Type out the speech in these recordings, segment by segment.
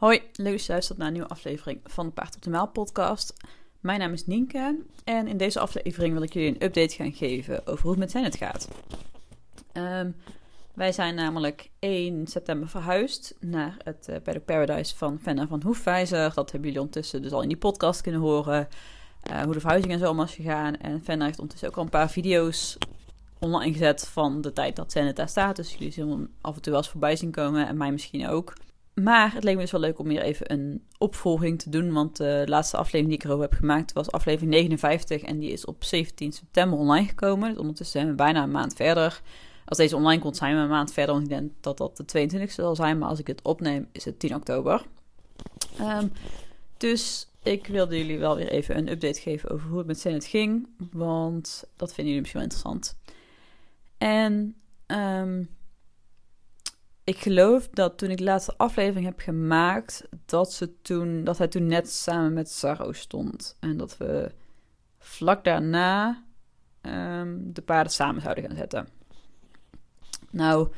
Hoi, leuk dat je luistert naar een nieuwe aflevering van de Paard op de Maal podcast. Mijn naam is Nienke en in deze aflevering wil ik jullie een update gaan geven over hoe het met Zenit gaat. Um, wij zijn namelijk 1 september verhuisd naar het uh, Paradise van Fenna van Hoefwijzer. Dat hebben jullie ondertussen dus al in die podcast kunnen horen. Uh, hoe de verhuizing en zo allemaal is gegaan. En Fenna heeft ondertussen ook al een paar video's online gezet van de tijd dat Zenit daar staat. Dus jullie zullen hem af en toe wel eens voorbij zien komen en mij misschien ook. Maar het leek me dus wel leuk om hier even een opvolging te doen. Want de laatste aflevering die ik erover heb gemaakt was aflevering 59. En die is op 17 september online gekomen. Dus ondertussen zijn we bijna een maand verder. Als deze online komt, zijn we een maand verder. Want ik denk dat dat de 22e zal zijn. Maar als ik het opneem, is het 10 oktober. Um, dus ik wilde jullie wel weer even een update geven over hoe het met Zenit ging. Want dat vinden jullie misschien wel interessant. En um, ik geloof dat toen ik de laatste aflevering heb gemaakt, dat, ze toen, dat hij toen net samen met Sarro stond. En dat we vlak daarna um, de paarden samen zouden gaan zetten. Nou,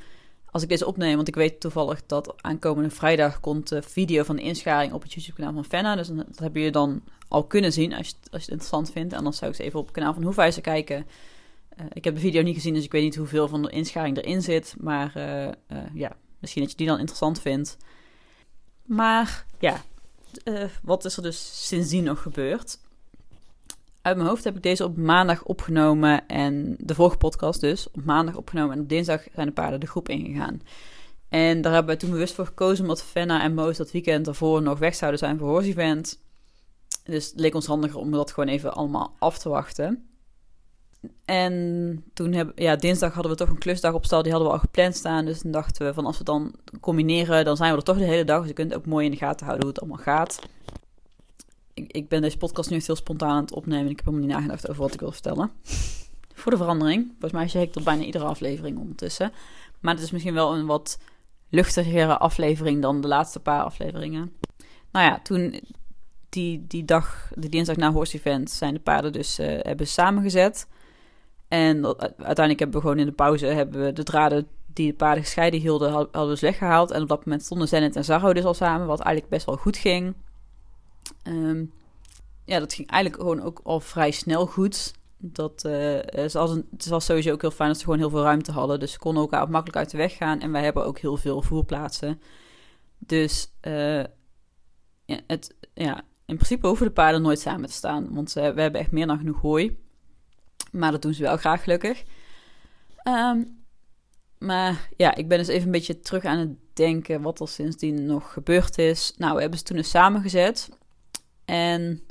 als ik deze opneem, want ik weet toevallig dat aankomende vrijdag komt de video van de inscharing op het YouTube-kanaal van Fenna. Dus dat hebben jullie dan al kunnen zien als je, als je het interessant vindt. En dan zou ik eens even op het kanaal van Hoefijzer kijken. Uh, ik heb de video niet gezien, dus ik weet niet hoeveel van de inscharing erin zit. Maar uh, uh, ja, misschien dat je die dan interessant vindt. Maar ja, wat is er dus sindsdien nog gebeurd? Uit mijn hoofd heb ik deze op maandag opgenomen en de vorige podcast dus op maandag opgenomen. En op dinsdag zijn de paarden de groep ingegaan. En daar hebben we toen bewust voor gekozen omdat Fenna en Moos dat weekend daarvoor nog weg zouden zijn voor Horse Event. Dus het leek ons handiger om dat gewoon even allemaal af te wachten. En toen hebben, ja, dinsdag hadden we toch een klusdag op stal, die hadden we al gepland staan. Dus toen dachten we van als we dan combineren, dan zijn we er toch de hele dag. Dus je kunt ook mooi in de gaten houden hoe het allemaal gaat ik, ik, ben deze podcast nu echt heel spontaan aan het opnemen. Ik heb helemaal niet nagedacht over wat ik wil vertellen. Voor de verandering. Volgens mij zeg ik tot bijna iedere aflevering ondertussen. Maar het is misschien wel een wat luchtigere aflevering dan de laatste paar afleveringen. Nou ja, toen die, die dag, de dinsdag na Horse Event, zijn de paarden dus uh, hebben samengezet. En uiteindelijk hebben we gewoon in de pauze hebben we de draden die de paarden gescheiden hielden, hadden we weggehaald. En op dat moment stonden Zenit en Zarro dus al samen, wat eigenlijk best wel goed ging. Um, ja, dat ging eigenlijk gewoon ook al vrij snel goed. Dat, uh, het, was sowieso ook heel fijn dat ze gewoon heel veel ruimte hadden. Dus ze konden elkaar makkelijk uit de weg gaan. En wij hebben ook heel veel voerplaatsen. Dus ja, het, ja, in principe hoeven de paarden nooit samen te staan. Want we hebben echt meer dan genoeg hooi. Maar dat doen ze wel graag gelukkig. Um, maar ja, ik ben dus even een beetje terug aan het denken wat er sindsdien nog gebeurd is. Nou, we hebben ze toen eens samengezet. En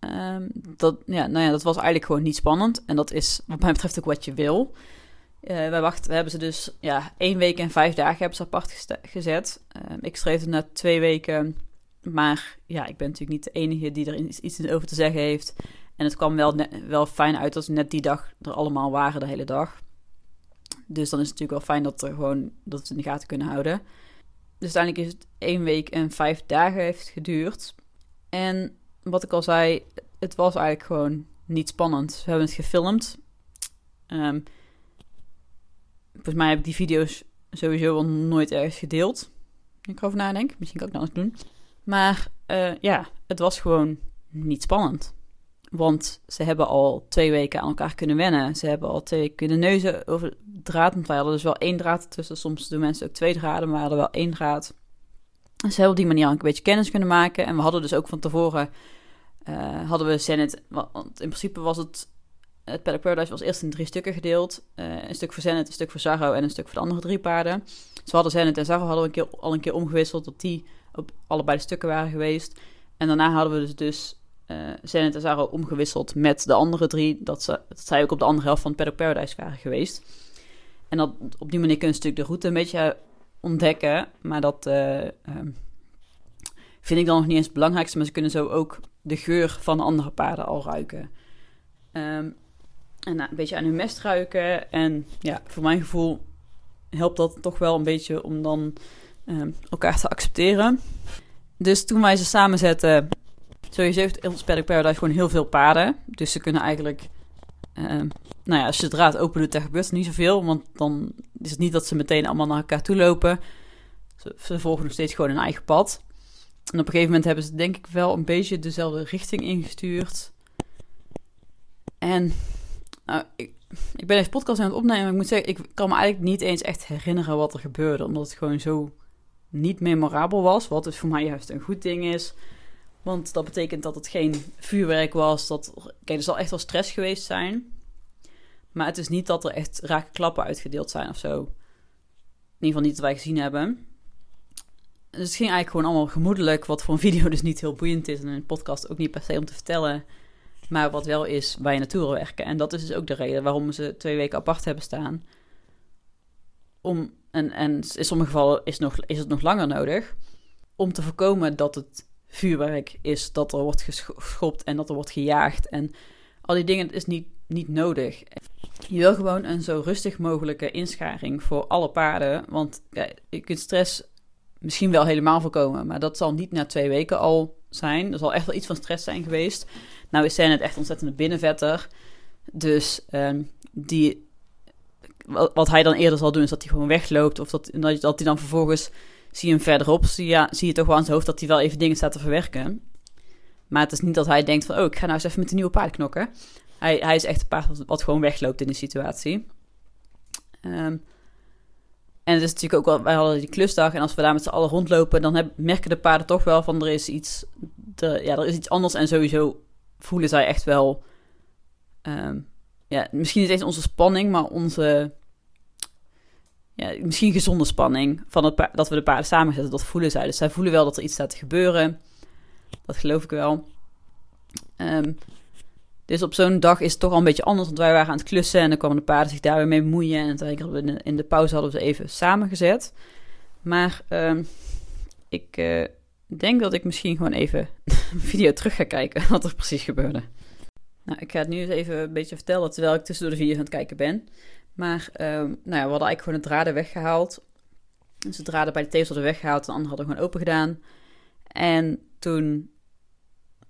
um, dat, ja, nou ja, dat was eigenlijk gewoon niet spannend. En dat is wat mij betreft ook wat je wil. Uh, wij wachten, we hebben ze dus ja, één week en vijf dagen hebben ze apart gezet. Uh, ik schreef het na twee weken. Maar ja, ik ben natuurlijk niet de enige die er iets over te zeggen heeft. En het kwam wel, wel fijn uit ze net die dag er allemaal waren, de hele dag. Dus dan is het natuurlijk wel fijn dat, er gewoon, dat we het in de gaten kunnen houden. Dus uiteindelijk is het één week en vijf dagen heeft geduurd. En wat ik al zei, het was eigenlijk gewoon niet spannend. We hebben het gefilmd. Um, volgens mij heb ik die video's sowieso wel nooit ergens gedeeld. Ik erover nadenk. Misschien kan ik dat eens doen. Maar uh, ja, het was gewoon niet spannend. Want ze hebben al twee weken aan elkaar kunnen wennen. Ze hebben al twee kunnen neuzen over draad. Want wij hadden dus wel één draad tussen. Soms doen mensen ook twee draden, maar we hadden wel één draad. Dus ze op die manier al een beetje kennis kunnen maken. En we hadden dus ook van tevoren, uh, hadden we Zenit, want in principe was het, het Paddock Paradise was eerst in drie stukken gedeeld. Uh, een stuk voor Zenit, een stuk voor Zarro en een stuk voor de andere drie paarden. Dus we hadden Zenit en Zarro hadden we een keer, al een keer omgewisseld, dat die op allebei de stukken waren geweest. En daarna hadden we dus, dus uh, Zenit en omgewisseld met de andere drie, dat, ze, dat zij ook op de andere helft van het Paddock Paradise waren geweest. En dat, op die manier kun je natuurlijk de route een beetje ontdekken. Maar dat uh, um, vind ik dan nog niet eens het belangrijkste. Maar ze kunnen zo ook de geur van andere paarden al ruiken. Um, en een beetje aan hun mest ruiken. En ja, voor mijn gevoel helpt dat toch wel een beetje om dan um, elkaar te accepteren. Dus toen wij ze samenzetten, sowieso heeft ons Paddock Paradise gewoon heel veel paarden. Dus ze kunnen eigenlijk uh, nou ja, als je de draad open doet, dan gebeurt niet zoveel. Want dan is het niet dat ze meteen allemaal naar elkaar toe lopen. Ze, volgen nog steeds gewoon hun eigen pad. En op een gegeven moment hebben ze denk ik wel een beetje dezelfde richting ingestuurd. En nou, ik, ik ben even podcast aan het opnemen. Ik moet zeggen, ik kan me eigenlijk niet eens echt herinneren wat er gebeurde. Omdat het gewoon zo niet memorabel was. Wat dus voor mij juist een goed ding is. Want dat betekent dat het geen vuurwerk was. Dat, kijk, er zal echt wel stress geweest zijn. Maar het is niet dat er echt rake klappen uitgedeeld zijn of zo. In ieder geval niet dat wij gezien hebben. Dus het ging eigenlijk gewoon allemaal gemoedelijk. Wat voor een video dus niet heel boeiend is. En een podcast ook niet per se om te vertellen. Maar wat wel is waar je naartoe werken. En dat is dus ook de reden waarom ze twee weken apart hebben staan. Om, en, en in sommige gevallen is, nog, is het nog langer nodig. Om te voorkomen dat het vuurwerk is, dat er wordt geschopt en dat er wordt gejaagd. En al die dingen is niet, niet nodig. Je wil gewoon een zo rustig mogelijke inscharing voor alle paarden. Want je kunt stress misschien wel helemaal voorkomen. Maar dat zal niet na twee weken al zijn. Er zal echt wel iets van stress zijn geweest. Nou is het echt ontzettende binnenvetter. Dus um, die, wat hij dan eerder zal doen, is dat hij gewoon wegloopt. Of dat, dat hij dan vervolgens, zie je hem verderop, zie je, zie je toch wel aan zijn hoofd dat hij wel even dingen staat te verwerken. Maar het is niet dat hij denkt van, oh, ik ga nou eens even met een nieuwe paard knokken. Hij, hij is echt een paard wat, gewoon wegloopt in de situatie. Um, en het is natuurlijk ook wel, wij hadden die klusdag en als we daar met z'n allen rondlopen, dan merken de paarden toch wel van er is iets, ja, er is iets anders en sowieso voelen zij echt wel, um, ja, misschien niet eens onze spanning, maar onze, ja, misschien gezonde spanning van het dat we de paarden samenzetten, dat voelen zij. Dus zij voelen wel dat er iets staat te gebeuren. Dat geloof ik wel. Um, dus op zo'n dag is het toch al een beetje anders, want wij waren aan het klussen en dan kwamen de paarden zich daar weer mee bemoeien. En in de pauze hadden we ze even samengezet. Maar uh, ik uh, denk dat ik misschien gewoon even een video terug ga kijken wat er precies gebeurde. Nou, ik ga het nu eens even een beetje vertellen terwijl ik tussendoor de video's aan het kijken ben. Maar uh, nou ja, we hadden eigenlijk gewoon de draden weggehaald. Dus de draden bij de tegels hadden weggehaald, de andere hadden gewoon open gedaan. En toen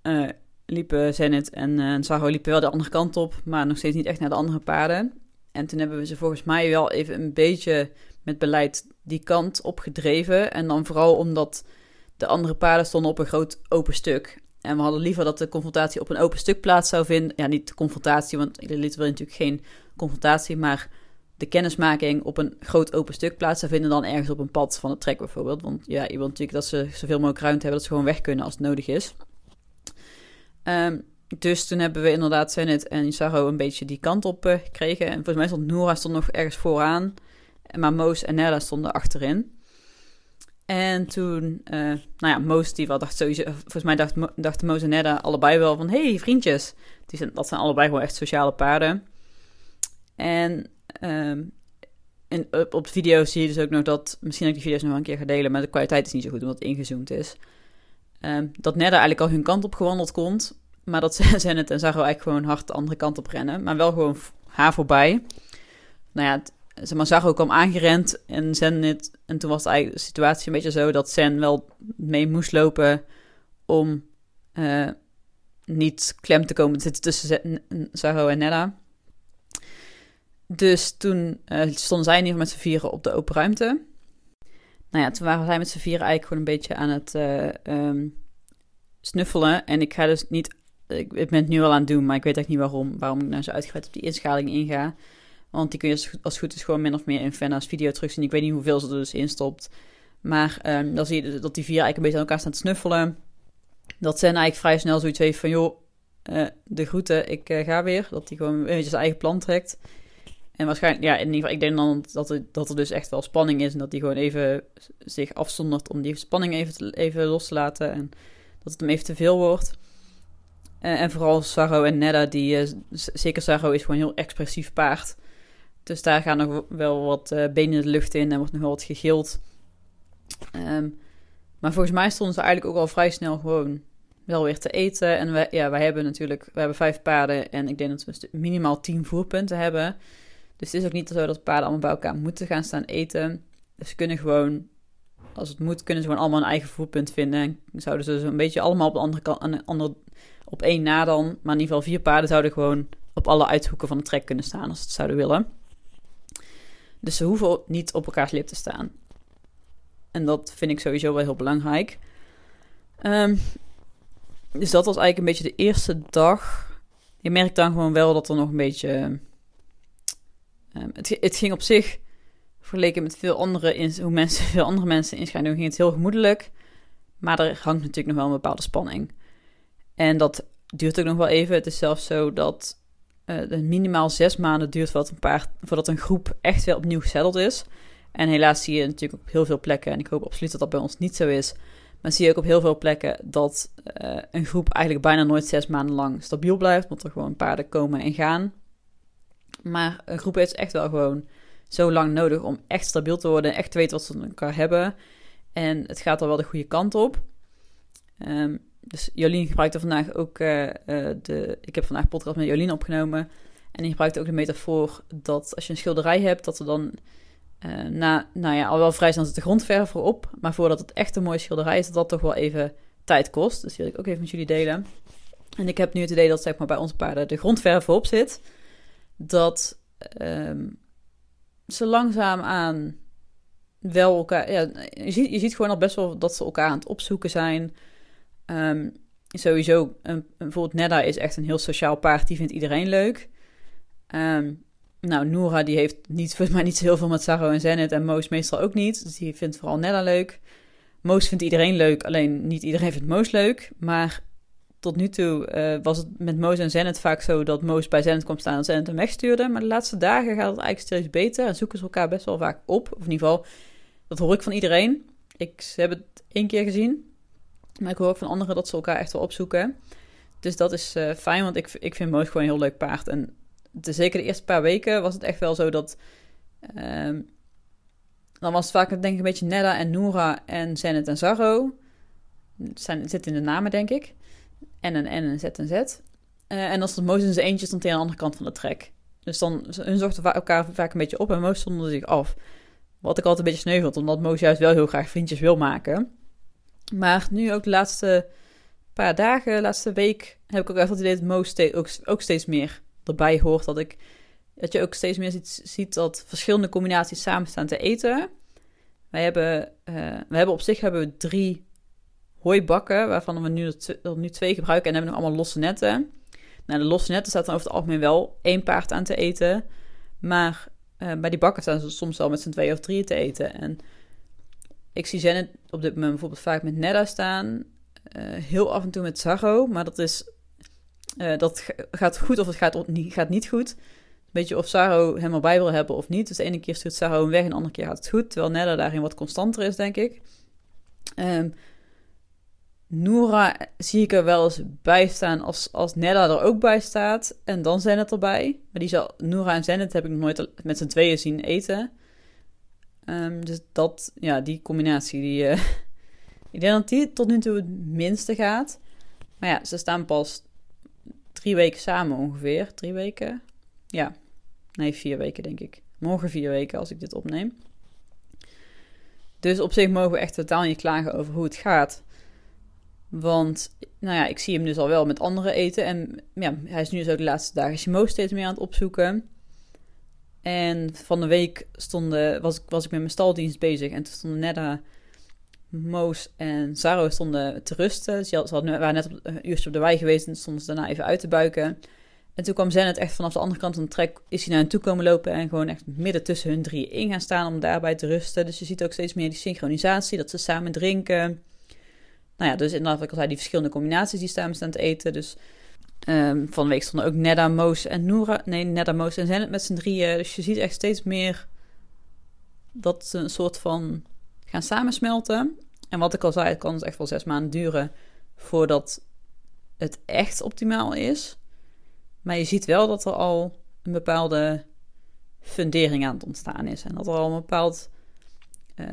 uh, liepen Zenit en uh, liepen wel de andere kant op, maar nog steeds niet echt naar de andere paarden. En toen hebben we ze volgens mij wel even een beetje met beleid die kant opgedreven. En dan vooral omdat de andere paarden stonden op een groot open stuk. En we hadden liever dat de confrontatie op een open stuk plaats zou vinden. Ja, niet de confrontatie, want Elite wil natuurlijk geen confrontatie, maar de kennismaking op een groot open stuk plaats vinden dan ergens op een pad van het trek bijvoorbeeld. Want ja, je wilt natuurlijk dat ze zoveel mogelijk ruimte hebben, dat ze gewoon weg kunnen als het nodig is. Um, dus toen hebben we inderdaad Zenit en Isaro een beetje die kant op uh, gekregen. En volgens mij stond Noora stond nog ergens vooraan. Maar Moos en Nella stonden achterin. En toen, uh, nou ja, Moos die wel dacht sowieso, volgens mij dacht, dachten Moos en Nella allebei wel van, hey vriendjes. Dat zijn allebei gewoon echt sociale paarden. En um, in, op, op video zie je dus ook nog dat, misschien dat ik die video's nog een keer ga delen, maar de kwaliteit is niet zo goed omdat het ingezoomd is. Um, dat Nedda eigenlijk al hun kant op gewandeld komt. Maar dat Zenit en Zaro eigenlijk gewoon hard de andere kant op rennen. Maar wel gewoon haar voorbij. Nou ja, zeg maar, Zaro kwam aangerend en Zenit... En toen was de situatie een beetje zo dat Zen wel mee moest lopen... om uh, niet klem te komen te zitten tussen Zaro en Nedda. Dus toen uh, stonden zij in ieder geval met z'n vieren op de open ruimte nou ja, toen waren zij met z'n vieren eigenlijk gewoon een beetje aan het uh, um, snuffelen. En ik ga dus niet, ik, ben het nu al aan het doen, maar ik weet echt niet waarom, waarom ik nou zo uitgebreid op die inschaling inga. Want die kun je als goed is gewoon min of meer in Fenna's video terugzien. Ik weet niet hoeveel ze er dus in stopt. Maar um, dan zie je dat die vier eigenlijk een beetje aan elkaar staan te snuffelen. Dat Zen eigenlijk vrij snel zoiets heeft van, joh, uh, de groeten, ik ga weer. Dat hij gewoon een beetje zijn eigen plan trekt. En waarschijnlijk, ja, in ieder geval, ik denk dan dat er, dat er dus echt wel spanning is. En dat hij gewoon even zich afzondert om die spanning even, even los te laten. En dat het hem even te veel wordt. Uh, en vooral Sarro en Nedda, die, uh, zeker Sarro is gewoon een heel expressief paard. Dus daar gaan nog wel wat benen in de lucht in en wordt nog wel wat gegild. Um, maar volgens mij stonden ze eigenlijk ook al vrij snel gewoon wel weer te eten. En wij, ja, wij hebben natuurlijk, we hebben vijf paarden en ik denk dat we minimaal tien voerpunten hebben. Dus het is ook niet zo dat paarden allemaal bij elkaar moeten gaan staan eten. Dus ze kunnen gewoon, als het moet, kunnen ze gewoon allemaal een eigen voerpunt vinden. En zouden ze zo'n beetje allemaal op de andere kant, aan andere, op één na dan. Maar in ieder geval vier paarden zouden gewoon op alle uithoeken van de trek kunnen staan als ze het zouden willen. Dus ze hoeven niet op elkaars lip te staan. En dat vind ik sowieso wel heel belangrijk. Ehm, dus dat was eigenlijk een beetje de eerste dag. Je merkt dan gewoon wel dat er nog een beetje. Um, het, ging op zich, vergeleken met veel andere, hoe mensen, veel andere mensen inschrijven, ging het heel gemoedelijk. Maar er hangt natuurlijk nog wel een bepaalde spanning. En dat duurt ook nog wel even. Het is zelfs zo dat het minimaal zes maanden duurt voordat een, paar, voordat een groep echt weer opnieuw gezetteld is. En helaas zie je natuurlijk op heel veel plekken, en ik hoop absoluut dat dat bij ons niet zo is, maar zie je ook op heel veel plekken dat uh, een groep eigenlijk bijna nooit zes maanden lang stabiel blijft, omdat er gewoon paarden komen en gaan. Maar een groep heeft echt wel gewoon zo lang nodig om echt stabiel te worden, echt te weten wat ze met elkaar hebben. En het gaat al wel de goede kant op. Um, dus Jolien gebruikte vandaag ook uh, de. Ik heb vandaag podcast met Jolien opgenomen. En die gebruikte ook de metafoor dat als je een schilderij hebt, dat er dan. Uh, na, nou ja, al wel vrij snel zit de grondverf erop. Maar voordat het echt een mooie schilderij is, dat dat toch wel even tijd kost. Dus die wil ik ook even met jullie delen. En ik heb nu het idee dat zeg maar, bij onze paarden de grondverf erop zit. Dat um, ze langzaam aan wel elkaar. Ja, je, ziet, je ziet gewoon al best wel dat ze elkaar aan het opzoeken zijn. Um, sowieso, een, bijvoorbeeld Nedda is echt een heel sociaal paard. Die vindt iedereen leuk. Um, nou, Noora die heeft niet, volgens mij niet zo heel veel met Saro en Zenit. En Moos meestal ook niet. Dus die vindt vooral Nedda leuk. Moos vindt iedereen leuk, alleen niet iedereen vindt Moos leuk. Maar tot nu toe uh, was het met Moos en Zenit vaak zo dat Moos bij Zenit kwam staan en Zenit hem wegstuurde. Maar de laatste dagen gaat het eigenlijk steeds beter en zoeken ze elkaar best wel vaak op. Of in ieder geval, dat hoor ik van iedereen. Ik heb het één keer gezien. Maar ik hoor ook van anderen dat ze elkaar echt wel opzoeken. Dus dat is uh, fijn, want ik, ik vind Moos gewoon een heel leuk paard. En de, zeker de eerste paar weken was het echt wel zo dat... Uh, dan was het vaak denk ik een beetje Nella en Noora en Zenit en Zarro. Het zit in de namen, denk ik. En een en een Z en Z. Uh, en als het Moos in zijn eentje stond aan de andere kant van de trek. Dus dan hun zochten elkaar vaak een beetje op en Moos stonden zich af. Wat ik altijd een beetje sneuveld, omdat Moos juist wel heel graag vriendjes wil maken. Maar nu ook de laatste paar dagen, laatste week, heb ik ook even het idee dat Mo steeds, ook, ook, steeds meer erbij hoort. Dat, ik, dat je ook steeds meer ziet, ziet dat verschillende combinaties samen staan te eten. Wij hebben, uh, we hebben op zich hebben we drie hooibakken, waarvan we nu, nu twee gebruiken. En hebben nog allemaal losse netten. Nou, de losse netten staat dan over het algemeen wel één paard aan te eten. Maar uh, bij die bakken staan ze soms wel met z'n twee of drie te eten. En ik zie Zenit op dit moment bijvoorbeeld vaak met Nedda staan. Uh, heel af en toe met Zago. Maar dat is. Uh, dat gaat goed of het gaat niet, gaat niet goed. Een beetje of Saro hem erbij wil hebben of niet. Dus de ene keer stuurt Saro hem weg en de andere keer gaat het goed. Terwijl Nedda daarin wat constanter is, denk ik. Um, Noora zie ik er wel eens bij staan als, als Nedda er ook bij staat. En dan zijn het erbij. Maar die zal, Noora en Zenit heb ik nog nooit met z'n tweeën zien eten. Um, dus dat, ja, die combinatie, die, uh, ik denk dat die tot nu toe het minste gaat. Maar ja, ze staan pas drie weken samen ongeveer. Drie weken? Ja, nee, vier weken denk ik. Morgen vier weken als ik dit opneem. Dus op zich mogen we echt totaal niet klagen over hoe het gaat. Want, nou ja, ik zie hem dus al wel met anderen eten. En ja, hij is nu dus ook de laatste dagen Simo steeds meer aan het opzoeken. En van de week stonden, was, was ik met mijn staldienst bezig. En toen stonden Nedda, Moos en Zaro stonden te rusten. Ze, hadden, waren net op, een uurtje op de wei geweest en stonden ze daarna even uit te buiken. En toen kwam Zenit echt vanaf de andere kant van de trek, is hij naar hen toe komen lopen en gewoon echt midden tussen hun drie in gaan staan om daarbij te rusten. Dus je ziet ook steeds meer die synchronisatie, dat ze samen drinken. Nou ja, dus inderdaad, wat ik al zei, die verschillende combinaties die samen staan te eten. Dus Um, van de week stonden ook Nedda, Moos en Noora. Nee, Nedda, Moos en Zenit met z'n drieën. Dus je ziet echt steeds meer dat ze een soort van gaan samensmelten. En wat ik al zei, het kan dus echt wel zes maanden duren voordat het echt optimaal is. Maar je ziet wel dat er al een bepaalde fundering aan het ontstaan is. En dat er al een bepaald uh,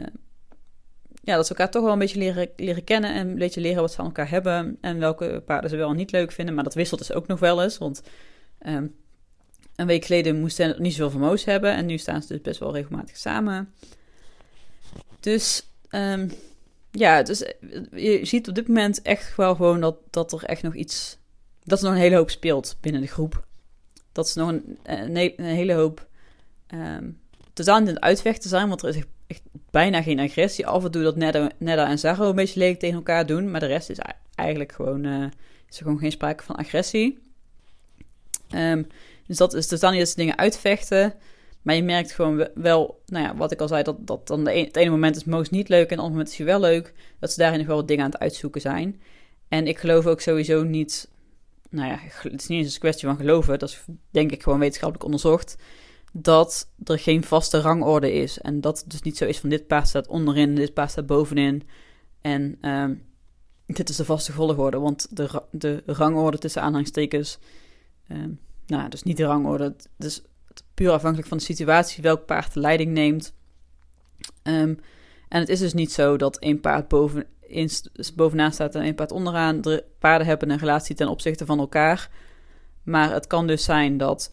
ja, dat ze elkaar toch wel een beetje leren, leren kennen en een beetje leren wat ze aan elkaar hebben en welke paarden ze wel niet leuk vinden. Maar dat wisselt dus ook nog wel eens, want um, een week geleden moesten ze niet zoveel vermoos hebben en nu staan ze dus best wel regelmatig samen. Dus um, ja, dus eh, je ziet op dit moment echt wel gewoon dat, dat er echt nog iets, dat er nog een hele hoop speelt binnen de groep. Dat ze nog een, een, hele hoop um, totaal in het uitvechten zijn, want er is echt bijna geen agressie. Af en toe dat Nedda, en Zaro een beetje lelijk tegen elkaar doen. Maar de rest is eigenlijk gewoon, uh, is er gewoon geen sprake van agressie. Um, dus dat is totaal niet dat ze dingen uitvechten. Maar je merkt gewoon wel, nou ja, wat ik al zei, dat, dat dan de het ene moment is Moos niet leuk en het andere moment is hij wel leuk. Dat ze daarin nog wel dingen aan het uitzoeken zijn. En ik geloof ook sowieso niet, nou ja, het is niet eens een kwestie van geloven, dat is denk ik gewoon wetenschappelijk onderzocht, dat er geen vaste rangorde is. En dat het dus niet zo is van dit paard staat onderin, dit paard staat bovenin. En um, dit is de vaste volgorde, want de, de rangorde tussen aanhangstekens, um, nou, dus niet de rangorde, dus puur afhankelijk van de situatie welk paard de leiding neemt. Um, en het is dus niet zo dat één paard boven, bovenaan staat en één paard onderaan. De paarden hebben een relatie ten opzichte van elkaar. Maar het kan dus zijn dat.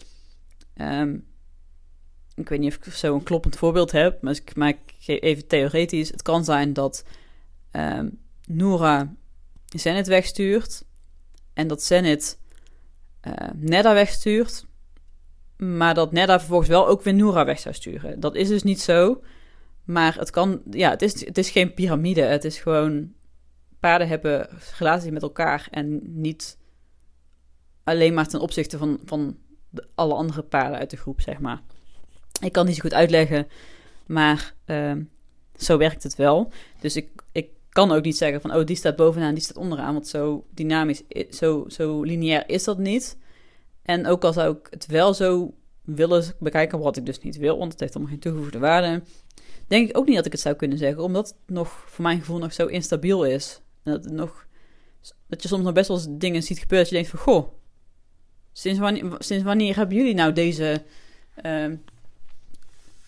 Ik weet niet of ik zo een kloppend voorbeeld heb, maar ik maak even theoretisch. Het kan zijn dat um, Noora Zenit wegstuurt en dat Zenit uh, Nedda wegstuurt, maar dat Nedda vervolgens wel ook weer Noora weg zou sturen. Dat is dus niet zo. Maar het kan, ja, het is, het is geen piramide. Het is gewoon, paarden hebben relatie met elkaar en niet alleen maar ten opzichte van, van de, alle andere paarden uit de groep, zeg maar. Ik kan niet zo goed uitleggen, maar uh, zo werkt het wel. Dus ik, ik kan ook niet zeggen van, oh, die staat bovenaan, die staat onderaan, want zo dynamisch, zo, zo lineair is dat niet. En ook al zou ik het wel zo willen bekijken, wat ik dus niet wil, want het heeft allemaal geen toegevoegde waarde, denk ik ook niet dat ik het zou kunnen zeggen, omdat het nog voor mijn gevoel nog zo instabiel is. Dat, nog, dat je soms nog best wel dingen ziet gebeuren dat je denkt van, goh, sinds wanneer, sinds wanneer hebben jullie nou deze... Uh,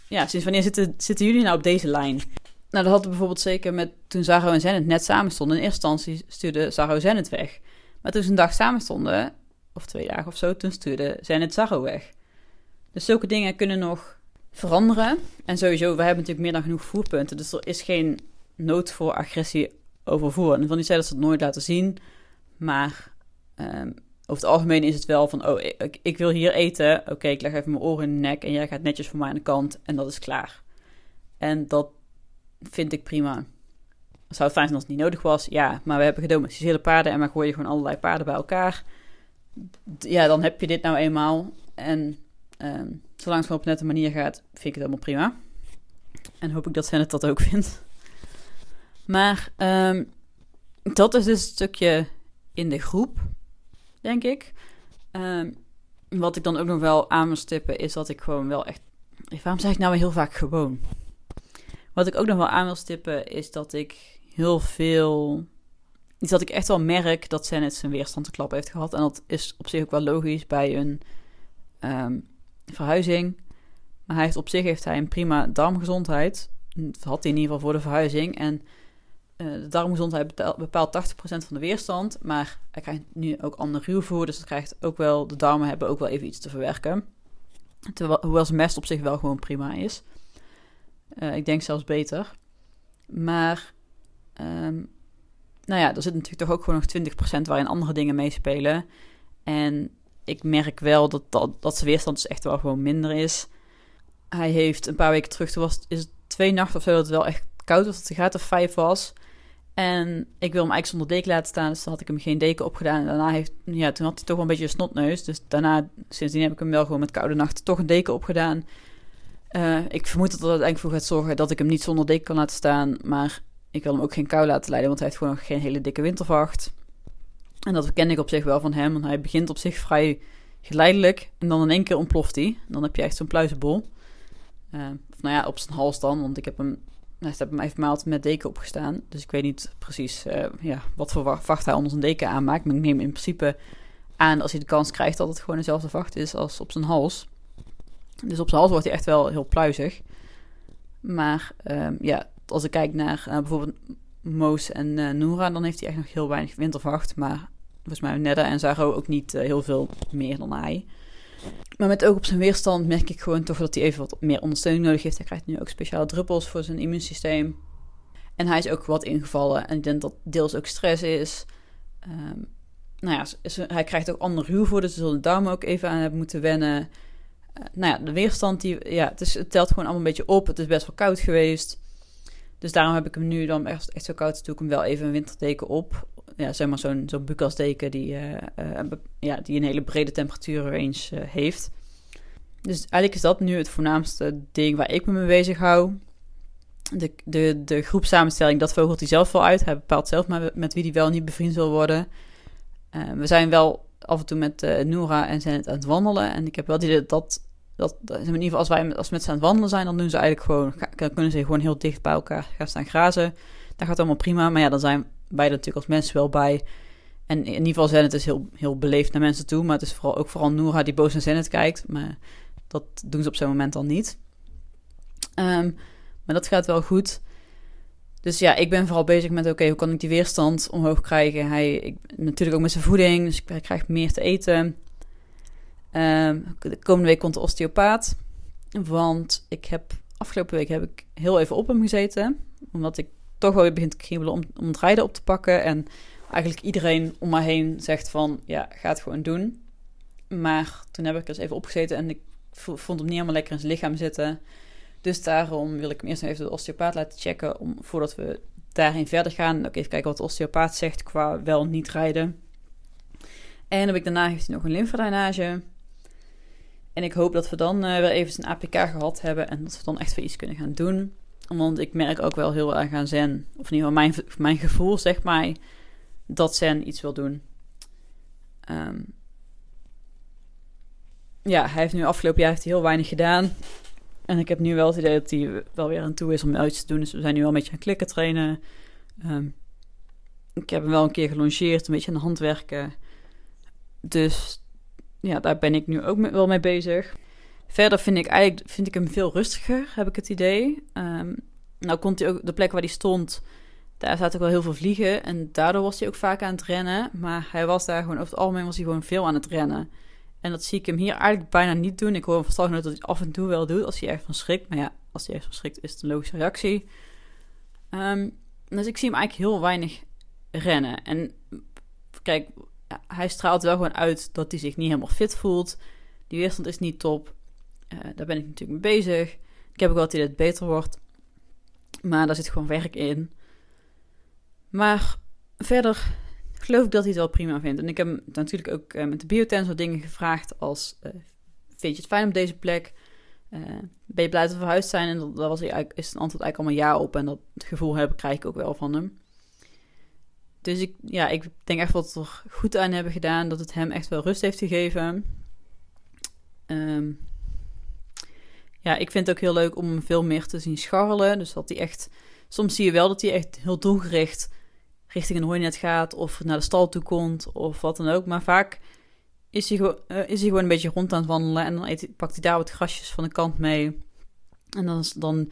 ja, sinds wanneer zitten, zitten jullie nou op deze lijn? Nou, dat we bijvoorbeeld zeker met toen Zaro en Zenit net samen stonden. In eerste instantie stuurde Zaro Zenit weg. Maar toen ze een dag samen stonden, of twee dagen of zo, toen stuurde Zenit Zaro weg. Dus zulke dingen kunnen nog veranderen. En sowieso, we hebben natuurlijk meer dan genoeg voerpunten. Dus er is geen nood voor agressie overvoeren. En ik wil niet dat ze het nooit laten zien. Maar um, over het algemeen is het wel van... Oh, ik, wil hier eten. Oké, ik leg even mijn oren in de nek. En jij gaat netjes voor mij aan de kant. En dat is klaar. En dat vind ik prima. Zou het fijn zijn als het niet nodig was? Ja, maar we hebben gedomesticeerde paarden... en we gooien gewoon allerlei paarden bij elkaar. Ja, dan heb je dit nou eenmaal. En um, zolang het op een nette manier gaat, vind ik het helemaal prima. En hoop ik dat Zenit dat ook vindt. Maar um, dat is dus een stukje in de groep, denk ik. Um, wat ik dan ook nog wel aan wil stippen, is dat ik gewoon wel echt... Waarom zeg ik nou heel vaak gewoon? Wat ik ook nog wel aan wil stippen, is dat ik heel veel... Iets dat ik echt wel merk dat Zenit zijn weerstand te klap heeft gehad. En dat is op zich ook wel logisch bij een um, verhuizing. Maar hij heeft op zich heeft hij een prima darmgezondheid. Dat had hij in ieder geval voor de verhuizing. En de darmgezondheid bepaalt 80% van de weerstand. Maar hij krijgt nu ook ander ruwvoer. Dus dat krijgt ook wel, de darmen hebben ook wel even iets te verwerken. Terwijl, hoewel zijn mest op zich wel gewoon prima is. Uh, ik denk zelfs beter. Maar, um, nou ja, er zit natuurlijk toch ook gewoon nog 20% waarin andere dingen meespelen. En ik merk wel dat, dat, dat zijn weerstand dus echt wel gewoon minder is. Hij heeft een paar weken terug, toen was is het twee nachten of zo, dat het wel echt koud was, dat de gaat of vijf was. En ik wil hem eigenlijk zonder deken laten staan, dus dan had ik hem geen deken opgedaan. En daarna heeft, ja, toen had hij toch wel een beetje een snotneus. Dus daarna, sindsdien heb ik hem wel gewoon met koude nachten toch een deken opgedaan. Uh, ik vermoed dat dat uiteindelijk voor gaat zorgen dat ik hem niet zonder deken kan laten staan. Maar ik wil hem ook geen kou laten leiden, want hij heeft gewoon nog geen hele dikke wintervacht. En dat ken ik op zich wel van hem, want hij begint op zich vrij geleidelijk en dan in één keer ontploft hij. Dan heb je echt zo'n pluizenbol. Uh, of nou ja, op zijn hals dan, want ik heb hem, hij hem even maalt met deken opgestaan. Dus ik weet niet precies uh, ja, wat voor vacht hij onder zijn deken aanmaakt. Maar ik neem in principe aan als hij de kans krijgt dat het gewoon dezelfde vacht is als op zijn hals. Dus op zijn hals wordt hij echt wel heel pluizig. Maar uh, ja, als ik kijk naar bijvoorbeeld Moos en uh, Noora, dan heeft hij echt nog heel weinig wintervacht. Maar volgens mij Nedda en Zaro ook niet heel veel meer dan hij. Maar met oog op zijn weerstand merk ik gewoon toch dat hij even wat meer ondersteuning nodig heeft. Hij krijgt nu ook speciale druppels voor zijn immuunsysteem. En hij is ook wat ingevallen. En ik denk dat deels ook stress is. Um, nou ja, hij krijgt ook andere ruwvoer, dus zullen de darmen ook even aan hebben moeten wennen. Uh, nou ja, de weerstand, die, ja, het telt gewoon allemaal een beetje op. Het is best wel koud geweest. Dus daarom heb ik hem nu dan echt, echt zo koud, doe ik hem wel even een winterdeken op. Ja, zeg maar zo'n zo'n Bukasdeken die, uh, ja, die een hele brede temperatuurrange uh, heeft. Dus eigenlijk is dat nu het voornaamste ding waar ik me mee bezig hou. De, de, de groepsamenstelling, dat vogelt hij zelf wel uit. Hij bepaalt zelf maar met wie hij wel niet bevriend wil worden. we zijn wel af en toe met uh, Noora en zijn het aan het wandelen. En ik heb wel die dat, dat, dat in ieder geval als wij als met ze aan het wandelen zijn, dan doen ze eigenlijk gewoon, dan kunnen ze gewoon heel dicht bij elkaar gaan staan grazen. Dat gaat allemaal prima. Maar ja, dan zijn wij natuurlijk als mensen wel bij. En in ieder geval het dus heel, heel beleefd naar mensen toe. Maar het is vooral, ook vooral Noora die boos naar Zenit kijkt. Maar dat doen ze op zo'n moment dan niet. Um, maar dat gaat wel goed. Dus ja, ik ben vooral bezig met: oké, hoe kan ik die weerstand omhoog krijgen? Hij, ik, natuurlijk ook met zijn voeding, dus ik krijg meer te eten. Um, de komende week komt de osteopaat. Want ik heb afgelopen week heb ik heel even op hem gezeten. Omdat ik toch wel weer begin te kriebelen om, om het rijden op te pakken. En eigenlijk iedereen om me heen zegt van ja, ga het gewoon doen. Maar toen heb ik dus even opgezeten en ik vond hem niet helemaal lekker in zijn lichaam zitten. Dus daarom wil ik hem eerst even de osteopaat laten checken. Om, voordat we daarin verder gaan. Ook even kijken wat de osteopaat zegt qua wel niet rijden. En heb ik daarna heeft hij nog een lymfedrainage. En ik hoop dat we dan uh, weer even een APK gehad hebben. En dat we dan echt weer iets kunnen gaan doen. Want ik merk ook wel heel erg aan Zen. Of in ieder geval mijn, mijn gevoel zegt mij dat Zen iets wil doen. Um, ja, hij heeft nu afgelopen jaar heeft hij heel weinig gedaan. En ik heb nu wel het idee dat hij wel weer aan toe is om iets te doen. Dus we zijn nu wel een beetje aan klikken trainen. Um, ik heb hem wel een keer gelongeerd, een beetje aan de hand werken. Dus ja, daar ben ik nu ook wel mee bezig. Verder vind ik eigenlijk vind ik hem veel rustiger, heb ik het idee. Um, nou komt hij ook de plek waar hij stond, daar zaten ook wel heel veel vliegen. En daardoor was hij ook vaak aan het rennen. Maar hij was daar gewoon, over het algemeen was hij gewoon veel aan het rennen. En dat zie ik hem hier eigenlijk bijna niet doen. Ik hoor van dat hij af en toe wel doet als hij echt van schrikt. Maar ja, als hij echt van schrikt is het een logische reactie. Um, dus ik zie hem eigenlijk heel weinig rennen. En kijk, hij straalt wel gewoon uit dat hij zich niet helemaal fit voelt. Die weerstand is niet top. Uh, daar ben ik natuurlijk mee bezig. Ik heb ook wel dat het beter wordt. Maar daar zit gewoon werk in. Maar verder geloof ik dat hij het wel prima vindt. En ik heb natuurlijk ook uh, met de biotensor dingen gevraagd als... Uh, vind je het fijn op deze plek? Ben je blij dat we verhuisd zijn? En dat, dat was hij eigenlijk, is het antwoord eigenlijk allemaal ja op. En dat gevoel heb, krijg ik ook wel van hem. Dus ik, ja, ik denk echt wat we er goed aan hebben gedaan. Dat het hem echt wel rust heeft gegeven. Um, ja, ik vind het ook heel leuk om hem veel meer te zien scharrelen. Dus dat hij echt... Soms zie je wel dat hij echt heel doelgericht richting een hooinet gaat of naar de stal toe komt of wat dan ook. Maar vaak is hij, gewoon, uh, is hij gewoon een beetje rond aan het wandelen en dan eet, pakt hij daar wat grasjes van de kant mee. En dan, dan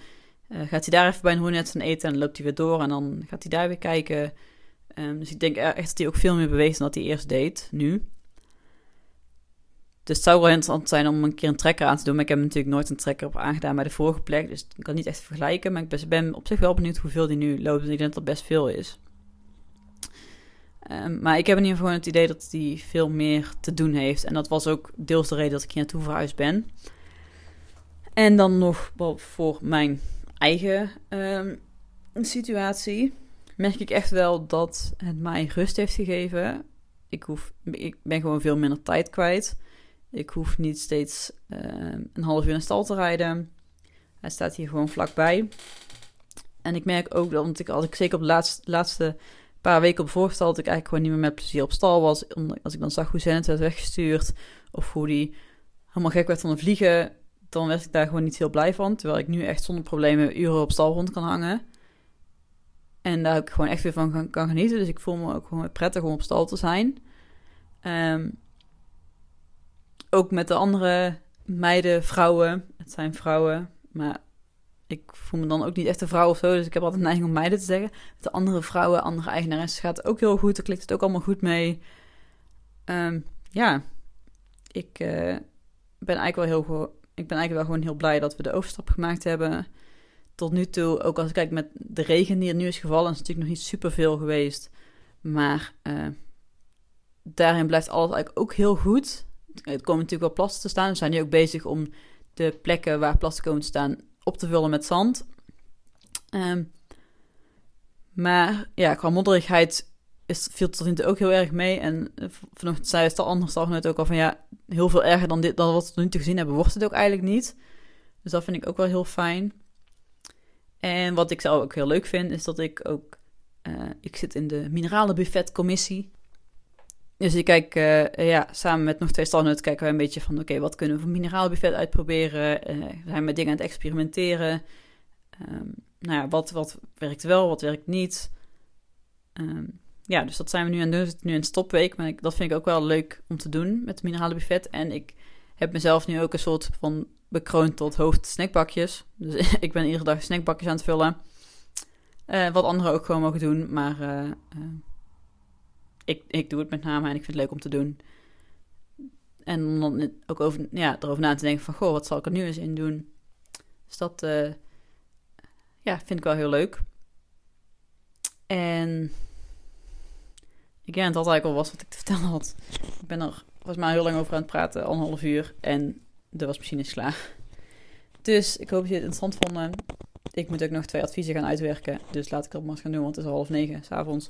uh, gaat hij daar even bij een hooinet gaan eten en dan loopt hij weer door en dan gaat hij daar weer kijken. Um, dus ik denk echt dat hij ook veel meer beweegt dan dat hij eerst deed, nu. Dus het zou wel interessant zijn om een keer een trekker aan te doen. Maar ik heb natuurlijk nooit een trekker op aangedaan bij de vorige plek. Dus ik kan niet echt vergelijken. Maar ik ben op zich wel benieuwd hoeveel die nu loopt. Ik denk dat dat best veel is. Um, maar ik heb in ieder geval het idee dat hij veel meer te doen heeft. En dat was ook deels de reden dat ik hier naartoe verhuisd ben. En dan nog voor mijn eigen um, situatie. Merk ik echt wel dat het mij rust heeft gegeven. Ik, hoef, ik ben gewoon veel minder tijd kwijt. Ik hoef niet steeds uh, een half uur de stal te rijden. Hij staat hier gewoon vlakbij. En ik merk ook dat, want ik, als ik zeker op de laatste, laatste paar weken op voorstel, dat ik eigenlijk gewoon niet meer met plezier op stal was. Als ik dan zag hoe Zenit werd weggestuurd, of hoe die helemaal gek werd van de vliegen, dan werd ik daar gewoon niet heel blij van. Terwijl ik nu echt zonder problemen uren op stal rond kan hangen. En daar ik gewoon echt weer van kan, genieten. Dus ik voel me ook gewoon prettig om op stal te zijn. Um, ook met de andere meiden, vrouwen. Het zijn vrouwen, maar ik voel me dan ook niet echt een vrouw of zo. Dus ik heb altijd een neiging om meiden te zeggen. Met de andere vrouwen, andere eigenaressen gaat het ook heel goed. Daar klikt het ook allemaal goed mee. Um, ja, ik uh, ben eigenlijk wel heel ik ben eigenlijk wel gewoon heel blij dat we de overstap gemaakt hebben. Tot nu toe, ook als ik kijk met de regen die er nu is gevallen, is natuurlijk nog niet super veel geweest. Maar uh, daarin blijft alles eigenlijk ook heel goed. Er komen natuurlijk wel plassen te staan. We zijn nu ook bezig om de plekken waar plassen komen te staan op te vullen met zand. Um, Maar ja, qua modderigheid is, viel het er ook heel erg mee. En eh, vanochtend zei het al anders net ook al van ja, heel veel erger dan, dit, dan wat we nu te gezien hebben, wordt het ook eigenlijk niet. Dus dat vind ik ook wel heel fijn. En wat ik zelf ook heel leuk vind, is dat ik ook... Uh, ik zit in de mineralenbuffetcommissie. Dus ik kijk, uh, ja, samen met nog twee stalnutten kijken wij een beetje van... oké, wat kunnen we voor mineralenbuffet uitproberen? Uh, we zijn met dingen aan het experimenteren. Um, nou ja, wat, wat werkt wel, wat werkt niet? Um, ja, dus dat zijn we nu aan doen. Het is nu een stopweek, maar dat vind ik ook wel leuk om te doen met het mineralenbuffet. En ik heb mezelf nu ook een soort van bekroond tot hoofd snackbakjes. Dus ik ben iedere dag snackbakjes aan het vullen. Uh, wat anderen ook gewoon mogen doen, maar ik, ik doe het met name en ik vind het leuk om te doen. En om dan ook over, ja, erover na te denken van, goh, wat zal ik er nu eens in doen? Dus dat ja, vind ik wel heel leuk. En ik denk dat eigenlijk al was wat ik te vertellen had. Ik ben er volgens mij heel lang over aan het praten, anderhalf uur. En de wasmachine is klaar. Dus ik hoop dat je het interessant vonden. Ik moet ook nog twee adviezen gaan uitwerken. Dus laat ik dat maar eens gaan doen, want het is al half negen s'avonds.